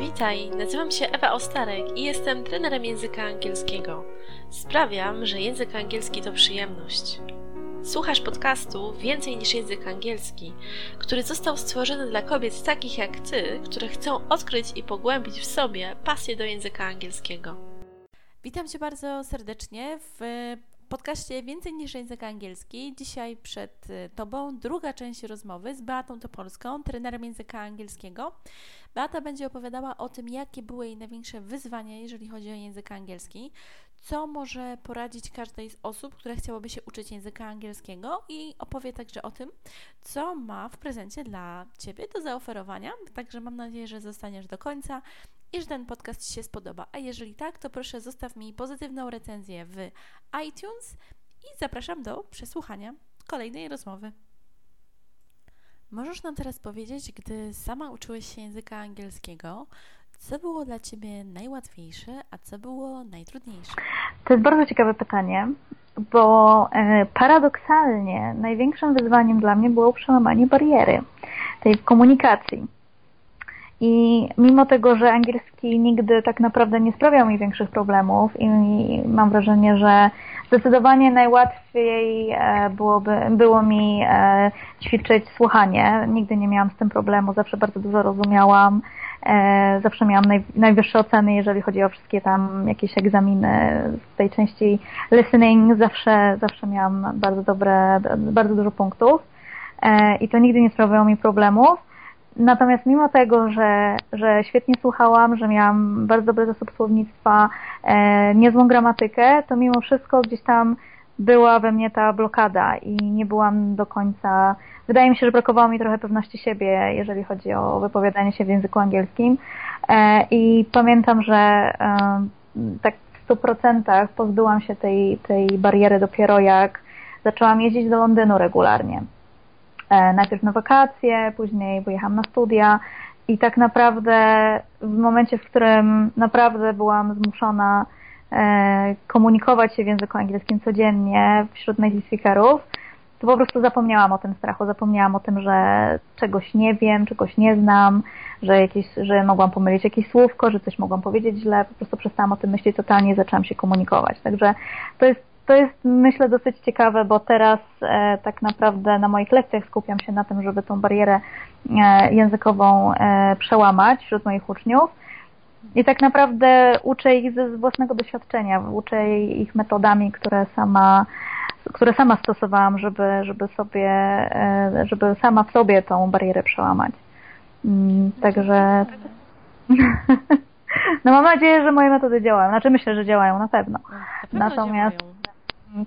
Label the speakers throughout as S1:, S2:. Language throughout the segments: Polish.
S1: Witaj, nazywam się Ewa Ostarek i jestem trenerem języka angielskiego. Sprawiam, że język angielski to przyjemność. Słuchasz podcastu Więcej niż język angielski, który został stworzony dla kobiet takich jak ty, które chcą odkryć i pogłębić w sobie pasję do języka angielskiego.
S2: Witam Cię bardzo serdecznie w podcaście Więcej niż język angielski. Dzisiaj przed y, Tobą druga część rozmowy z Beatą Topolską, trenerem języka angielskiego. Beata będzie opowiadała o tym, jakie były jej największe wyzwania, jeżeli chodzi o język angielski, co może poradzić każdej z osób, która chciałaby się uczyć języka angielskiego i opowie także o tym, co ma w prezencie dla Ciebie do zaoferowania. Także mam nadzieję, że zostaniesz do końca i że ten podcast Ci się spodoba. A jeżeli tak, to proszę zostaw mi pozytywną recenzję w iTunes i zapraszam do przesłuchania kolejnej rozmowy. Możesz nam teraz powiedzieć, gdy sama uczyłeś się języka angielskiego, co było dla Ciebie najłatwiejsze, a co było najtrudniejsze?
S3: To jest bardzo ciekawe pytanie, bo e, paradoksalnie największym wyzwaniem dla mnie było przełamanie bariery tej komunikacji. I mimo tego, że angielski nigdy tak naprawdę nie sprawiał mi większych problemów i mam wrażenie, że zdecydowanie najłatwiej e, byłoby, było mi e, ćwiczyć słuchanie. Nigdy nie miałam z tym problemu, zawsze bardzo dużo rozumiałam. E, zawsze miałam naj, najwyższe oceny, jeżeli chodzi o wszystkie tam jakieś egzaminy z tej części listening. Zawsze, zawsze miałam bardzo dobre, bardzo dużo punktów. I to nigdy nie sprawiało mi problemów. Natomiast mimo tego, że, że świetnie słuchałam, że miałam bardzo dobry zasób słownictwa, e, niezłą gramatykę, to mimo wszystko gdzieś tam była we mnie ta blokada i nie byłam do końca. Wydaje mi się, że brakowało mi trochę pewności siebie, jeżeli chodzi o wypowiadanie się w języku angielskim. E, I pamiętam, że e, tak w stu procentach pozbyłam się tej, tej bariery dopiero jak zaczęłam jeździć do Londynu regularnie. E, najpierw na wakacje, później pojechałam na studia i tak naprawdę w momencie, w którym naprawdę byłam zmuszona e, komunikować się w języku angielskim codziennie wśród native speakerów, to po prostu zapomniałam o tym strachu, zapomniałam o tym, że czegoś nie wiem, czegoś nie znam, że, jakieś, że mogłam pomylić jakieś słówko, że coś mogłam powiedzieć źle, po prostu przestałam o tym myśleć totalnie i zaczęłam się komunikować. Także to jest to jest myślę dosyć ciekawe, bo teraz e, tak naprawdę na moich lekcjach skupiam się na tym, żeby tą barierę e, językową e, przełamać wśród moich uczniów. I tak naprawdę uczę ich ze własnego doświadczenia, uczę ich metodami, które sama, które sama stosowałam, żeby, żeby sobie, e, żeby sama w sobie tą barierę przełamać. Mm, także no mam nadzieję, że moje metody działają. Znaczy myślę, że działają na pewno.
S2: Na pewno Natomiast działają.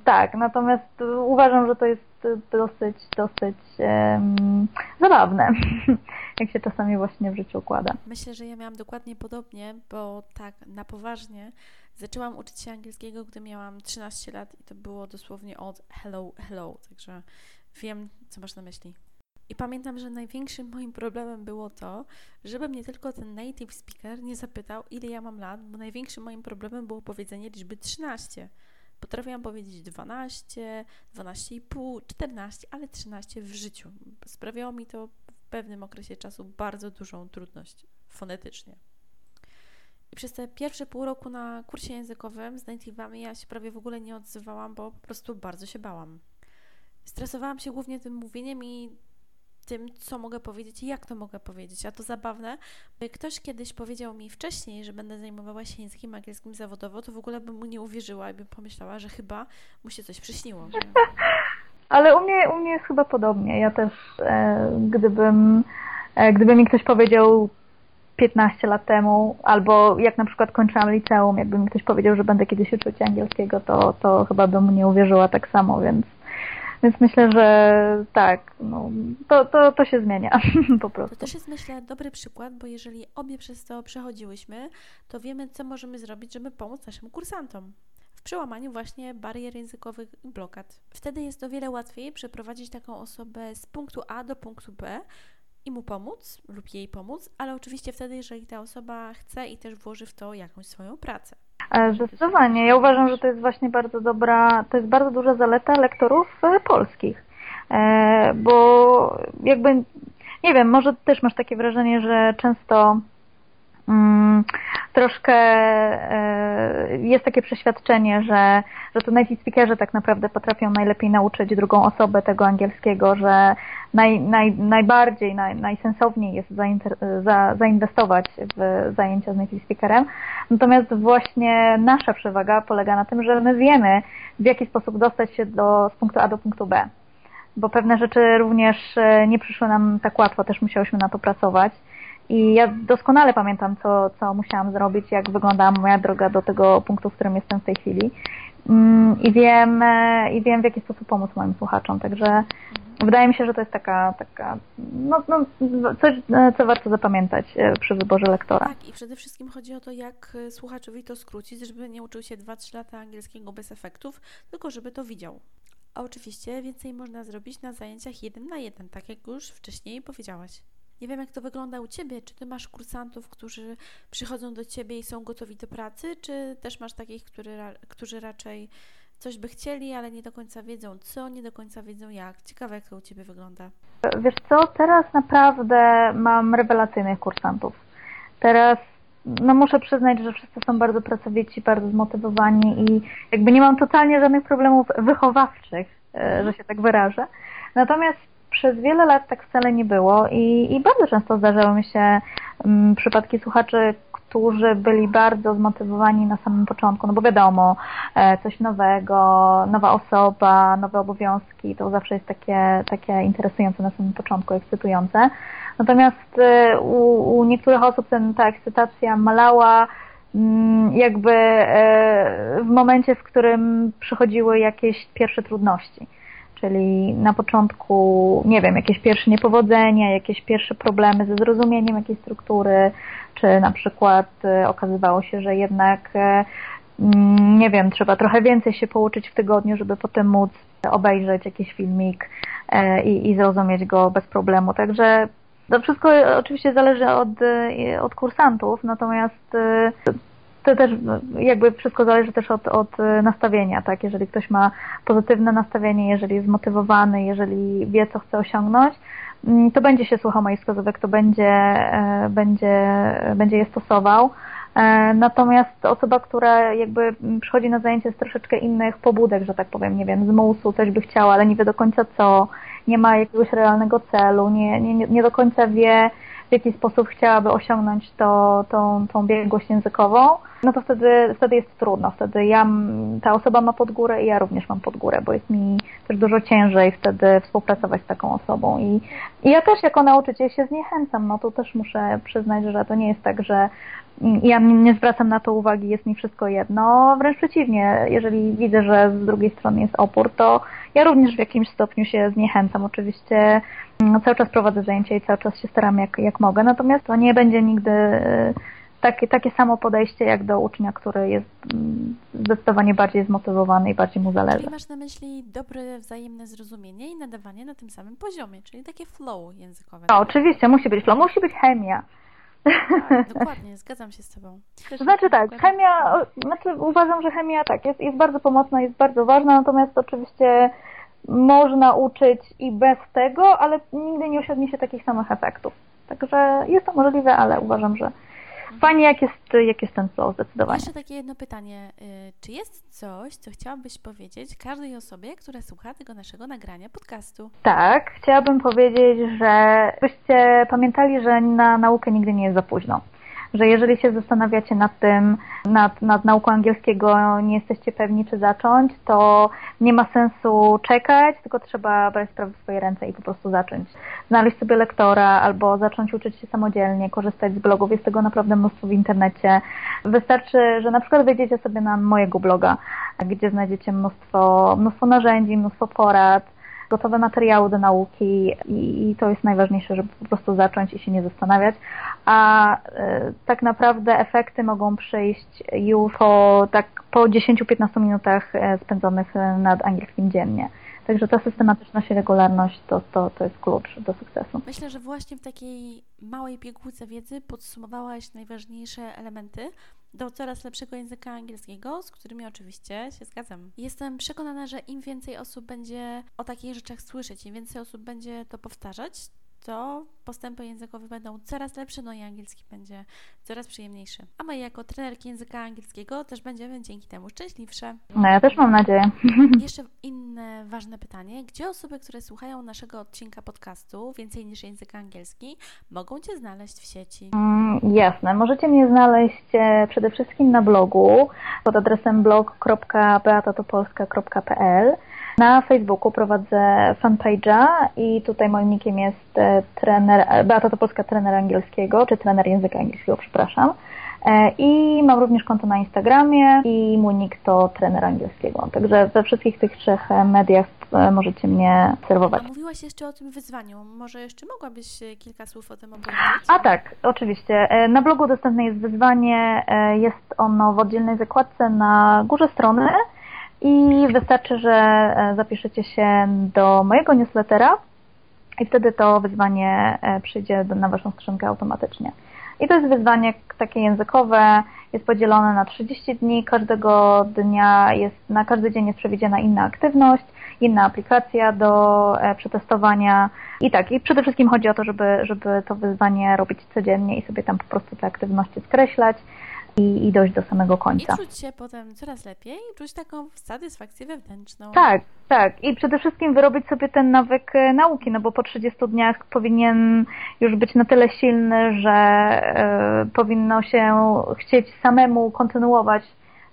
S3: Tak, natomiast uważam, że to jest dosyć, dosyć um, zabawne, jak się czasami właśnie w życiu układa.
S2: Myślę, że ja miałam dokładnie podobnie, bo tak na poważnie zaczęłam uczyć się angielskiego, gdy miałam 13 lat i to było dosłownie od hello, hello, także wiem, co masz na myśli. I pamiętam, że największym moim problemem było to, żeby mnie tylko ten native speaker nie zapytał, ile ja mam lat, bo największym moim problemem było powiedzenie liczby 13. Potrafiłam powiedzieć 12, 12,5, 14, ale 13 w życiu. Sprawiało mi to w pewnym okresie czasu bardzo dużą trudność fonetycznie. I przez te pierwsze pół roku na kursie językowym z native'ami ja się prawie w ogóle nie odzywałam, bo po prostu bardzo się bałam. Stresowałam się głównie tym mówieniem i tym, co mogę powiedzieć i jak to mogę powiedzieć. A to zabawne, by ktoś kiedyś powiedział mi wcześniej, że będę zajmowała się językiem angielskim zawodowo, to w ogóle bym mu nie uwierzyła i bym pomyślała, że chyba mu się coś przyśniło.
S3: Ale u mnie, u mnie jest chyba podobnie. Ja też, e, gdybym, e, gdyby mi ktoś powiedział 15 lat temu, albo jak na przykład kończyłam liceum, jakby mi ktoś powiedział, że będę kiedyś uczyć angielskiego, to, to chyba bym mu nie uwierzyła tak samo, więc więc myślę, że tak, no, to, to, to się zmienia po prostu.
S2: To też jest myślę dobry przykład, bo jeżeli obie przez to przechodziłyśmy, to wiemy, co możemy zrobić, żeby pomóc naszym kursantom w przełamaniu właśnie barier językowych i blokad. Wtedy jest o wiele łatwiej przeprowadzić taką osobę z punktu A do punktu B i mu pomóc lub jej pomóc, ale oczywiście wtedy, jeżeli ta osoba chce i też włoży w to jakąś swoją pracę.
S3: E, zdecydowanie. Ja uważam, że to jest właśnie bardzo dobra, to jest bardzo duża zaleta lektorów e, polskich. E, bo jakby, nie wiem, może też masz takie wrażenie, że często mm, troszkę jest takie przeświadczenie, że, że to native speakerzy tak naprawdę potrafią najlepiej nauczyć drugą osobę tego angielskiego, że naj, naj, najbardziej, naj, najsensowniej jest za, zainwestować w zajęcia z native speakerem. Natomiast właśnie nasza przewaga polega na tym, że my wiemy, w jaki sposób dostać się do, z punktu A do punktu B. Bo pewne rzeczy również e, nie przyszły nam tak łatwo, też musiałyśmy na to pracować. I ja doskonale pamiętam, co, co musiałam zrobić, jak wyglądała moja droga do tego punktu, w którym jestem w tej chwili. Mm, I wiem, e, i wiem w jaki sposób pomóc moim słuchaczom. Także wydaje mi się, że to jest taka, taka no, no, coś, e, co warto zapamiętać e, przy wyborze lektora.
S2: Tak, i przede wszystkim chodzi o to, jak słuchaczowi to skrócić, żeby nie uczył się 2-3 lata angielskiego bez efektów, tylko żeby to widział. A oczywiście więcej można zrobić na zajęciach jeden na jeden, tak jak już wcześniej powiedziałaś. Nie wiem, jak to wygląda u Ciebie. Czy Ty masz kursantów, którzy przychodzą do Ciebie i są gotowi do pracy, czy też masz takich, który, którzy raczej coś by chcieli, ale nie do końca wiedzą co, nie do końca wiedzą jak. Ciekawe, jak to u Ciebie wygląda.
S3: Wiesz co, teraz naprawdę mam rewelacyjnych kursantów. Teraz no muszę przyznać, że wszyscy są bardzo pracowici, bardzo zmotywowani i jakby nie mam totalnie żadnych problemów wychowawczych, e, że się tak wyrażę. Natomiast przez wiele lat tak wcale nie było i, i bardzo często zdarzały mi się um, przypadki słuchaczy, którzy byli bardzo zmotywowani na samym początku, no bo wiadomo, e, coś nowego, nowa osoba, nowe obowiązki, to zawsze jest takie, takie interesujące na samym początku, ekscytujące. Natomiast e, u, u niektórych osób ten, ta ekscytacja malała, mm, jakby e, w momencie, w którym przychodziły jakieś pierwsze trudności czyli na początku, nie wiem, jakieś pierwsze niepowodzenia, jakieś pierwsze problemy ze zrozumieniem jakiejś struktury, czy na przykład e, okazywało się, że jednak, e, mm, nie wiem, trzeba trochę więcej się pouczyć w tygodniu, żeby potem móc obejrzeć jakiś filmik e, i, i zrozumieć go bez problemu. Także to wszystko oczywiście zależy od, od kursantów, natomiast to też jakby wszystko zależy też od, od nastawienia, tak? Jeżeli ktoś ma pozytywne nastawienie, jeżeli jest zmotywowany, jeżeli wie, co chce osiągnąć, mm, to będzie się słuchał moich wskazówek, to będzie, e, będzie, będzie je stosował. E, natomiast osoba, która jakby przychodzi na zajęcie z troszeczkę innych pobudek, że tak powiem, nie wiem, z musu, coś by chciała, ale nie wie do końca co, nie ma jakiegoś realnego celu, nie, nie, nie do końca wie, w jaki sposób chciałaby osiągnąć to, tą, tą biegłość językową, no to wtedy, wtedy jest trudno. Wtedy ja, ta osoba ma pod górę i ja również mam pod górę, bo jest mi też dużo ciężej wtedy współpracować z taką osobą. I, i ja też jako nauczyciel się zniechęcam. No to też muszę przyznać, że to nie jest tak, że ja nie zwracam na to uwagi, jest mi wszystko jedno. Wręcz przeciwnie, jeżeli widzę, że z drugiej strony jest opór, to ja również w jakimś stopniu się zniechęcam. Oczywiście no, cały czas prowadzę zajęcia i cały czas się staram jak, jak mogę, natomiast to nie będzie nigdy e, takie, takie samo podejście jak do ucznia, który jest mm, zdecydowanie bardziej zmotywowany i bardziej mu zależy.
S2: Czyli masz na myśli dobre wzajemne zrozumienie i nadawanie na tym samym poziomie, czyli takie flow językowe.
S3: No, oczywiście, musi być flow, musi być chemia.
S2: Tak, dokładnie, zgadzam się z Tobą.
S3: To znaczy tak, chemia, znaczy uważam, że chemia tak, jest, jest bardzo pomocna, jest bardzo ważna, natomiast oczywiście można uczyć i bez tego, ale nigdy nie osiągnie się takich samych efektów. Także jest to możliwe, ale uważam, że fajnie jak jest, jak jest ten flow zdecydowanie.
S2: Jeszcze takie jedno pytanie. Y, czy jest coś, co chciałabyś powiedzieć każdej osobie, która słucha tego naszego nagrania podcastu?
S3: Tak, chciałabym powiedzieć, że byście pamiętali, że na naukę nigdy nie jest za późno że jeżeli się zastanawiacie nad tym, nad, nad nauką angielskiego, nie jesteście pewni, czy zacząć, to nie ma sensu czekać, tylko trzeba brać sprawy w swoje ręce i po prostu zacząć. Znaleźć sobie lektora albo zacząć uczyć się samodzielnie, korzystać z blogów. Jest tego naprawdę mnóstwo w internecie. Wystarczy, że na przykład wejdziecie sobie na mojego bloga, gdzie znajdziecie mnóstwo, mnóstwo narzędzi, mnóstwo porad, gotowe materiały do nauki i, i to jest najważniejsze, żeby po prostu zacząć i się nie zastanawiać. A y, tak naprawdę efekty mogą przyjść już po, tak, po 10-15 minutach e, spędzonych e, nad angielskim dziennie. Także ta systematyczność i regularność to, to, to jest klucz do sukcesu.
S2: Myślę, że właśnie w takiej małej pigułce wiedzy podsumowałaś najważniejsze elementy do coraz lepszego języka angielskiego, z którymi oczywiście się zgadzam. Jestem przekonana, że im więcej osób będzie o takich rzeczach słyszeć, im więcej osób będzie to powtarzać, to postępy językowe będą coraz lepsze, no i angielski będzie coraz przyjemniejszy. A my jako trenerki języka angielskiego też będziemy dzięki temu szczęśliwsze.
S3: No ja też mam nadzieję.
S2: Jeszcze inne ważne pytanie. Gdzie osoby, które słuchają naszego odcinka podcastu Więcej niż język angielski, mogą Cię znaleźć w sieci?
S3: Mm, jasne. Możecie mnie znaleźć e, przede wszystkim na blogu pod adresem blog.beatatopolska.pl na Facebooku prowadzę fanpage'a i tutaj moim nickiem jest e, trener, e, Beata Topolska, trener angielskiego, czy trener języka angielskiego, przepraszam. E, I mam również konto na Instagramie i mój nick to trener angielskiego. Także we wszystkich tych trzech mediach możecie mnie obserwować.
S2: A mówiłaś jeszcze o tym wyzwaniu. Może jeszcze mogłabyś kilka słów o tym opowiedzieć?
S3: A tak, oczywiście. Na blogu dostępne jest wyzwanie. Jest ono w oddzielnej zakładce na górze strony i wystarczy, że e, zapiszecie się do mojego newslettera i wtedy to wyzwanie e, przyjdzie na Waszą skrzynkę automatycznie. I to jest wyzwanie takie językowe, jest podzielone na 30 dni, każdego dnia jest, na każdy dzień jest przewidziana inna aktywność, inna aplikacja do e, przetestowania i tak, i przede wszystkim chodzi o to, żeby, żeby to wyzwanie robić codziennie i sobie tam po prostu te aktywności skreślać i, i dojść do samego końca.
S2: I czuć się potem coraz lepiej, czuć taką satysfakcję wewnętrzną.
S3: Tak, tak. I przede wszystkim wyrobić sobie ten nawyk e, nauki, no bo po 30 dniach powinien już być na tyle silny, że e, powinno się chcieć samemu kontynuować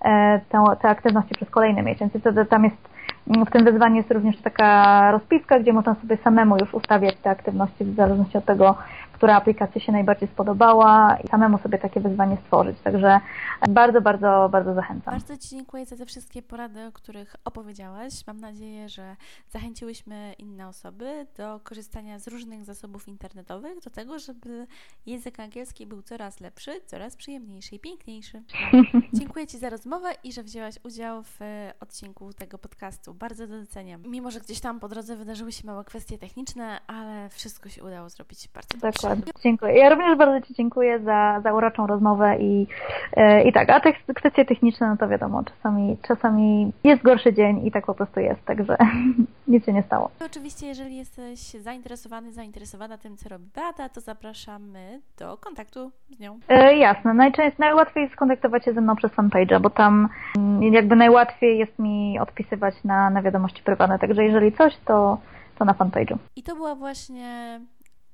S3: e, te, te aktywności przez kolejny miesiąc. I wtedy tam jest w tym wyzwaniu jest również taka rozpiska, gdzie można sobie samemu już ustawiać te aktywności w zależności od tego, która aplikacja się najbardziej spodobała i samemu sobie takie wyzwanie stworzyć. Także bardzo, bardzo, bardzo zachęcam.
S2: Bardzo Ci dziękuję za te wszystkie porady, o których opowiedziałaś. Mam nadzieję, że zachęciłyśmy inne osoby do korzystania z różnych zasobów internetowych, do tego, żeby język angielski był coraz lepszy, coraz przyjemniejszy i piękniejszy. dziękuję Ci za rozmowę i że wzięłaś udział w odcinku tego podcastu. Bardzo doceniam. Mimo, że gdzieś tam po drodze wydarzyły się małe kwestie techniczne, ale wszystko się udało zrobić bardzo dobrze.
S3: Dokładnie. Dziękuję. Ja również bardzo Ci dziękuję za, za uroczą rozmowę i, e, i tak, a te kwestie techniczne, no to wiadomo, czasami, czasami jest gorszy dzień i tak po prostu jest, także nic się nie stało.
S2: Oczywiście, jeżeli jesteś zainteresowany, zainteresowana tym, co robi Beata, to zapraszamy do kontaktu z nią.
S3: E, jasne. Najczęściej, najłatwiej jest skontaktować się ze mną przez fanpage'a, bo tam mm, jakby najłatwiej jest mi odpisywać na, na wiadomości prywatne, także jeżeli coś, to, to na fanpage'u.
S2: I to była właśnie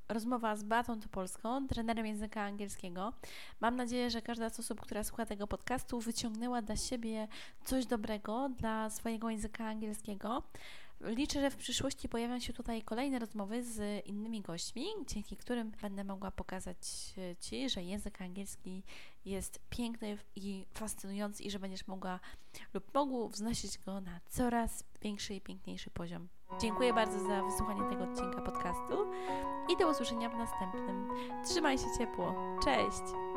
S2: rozmowa z Beatą Topolską, trenerem języka angielskiego. Mam nadzieję, że każda z osób, która słucha tego podcastu, wyciągnęła dla siebie coś dobrego dla swojego języka angielskiego. Liczę, że w przyszłości pojawią się tutaj kolejne rozmowy z innymi gośćmi, dzięki którym będę mogła pokazać Ci, że język angielski jest piękny i fascynujący i że będziesz mogła lub mógł wznosić go na coraz większy i piękniejszy poziom. Dziękuję bardzo za wysłuchanie tego odcinka podcastu i do usłyszenia w następnym. Trzymaj się ciepło. Cześć!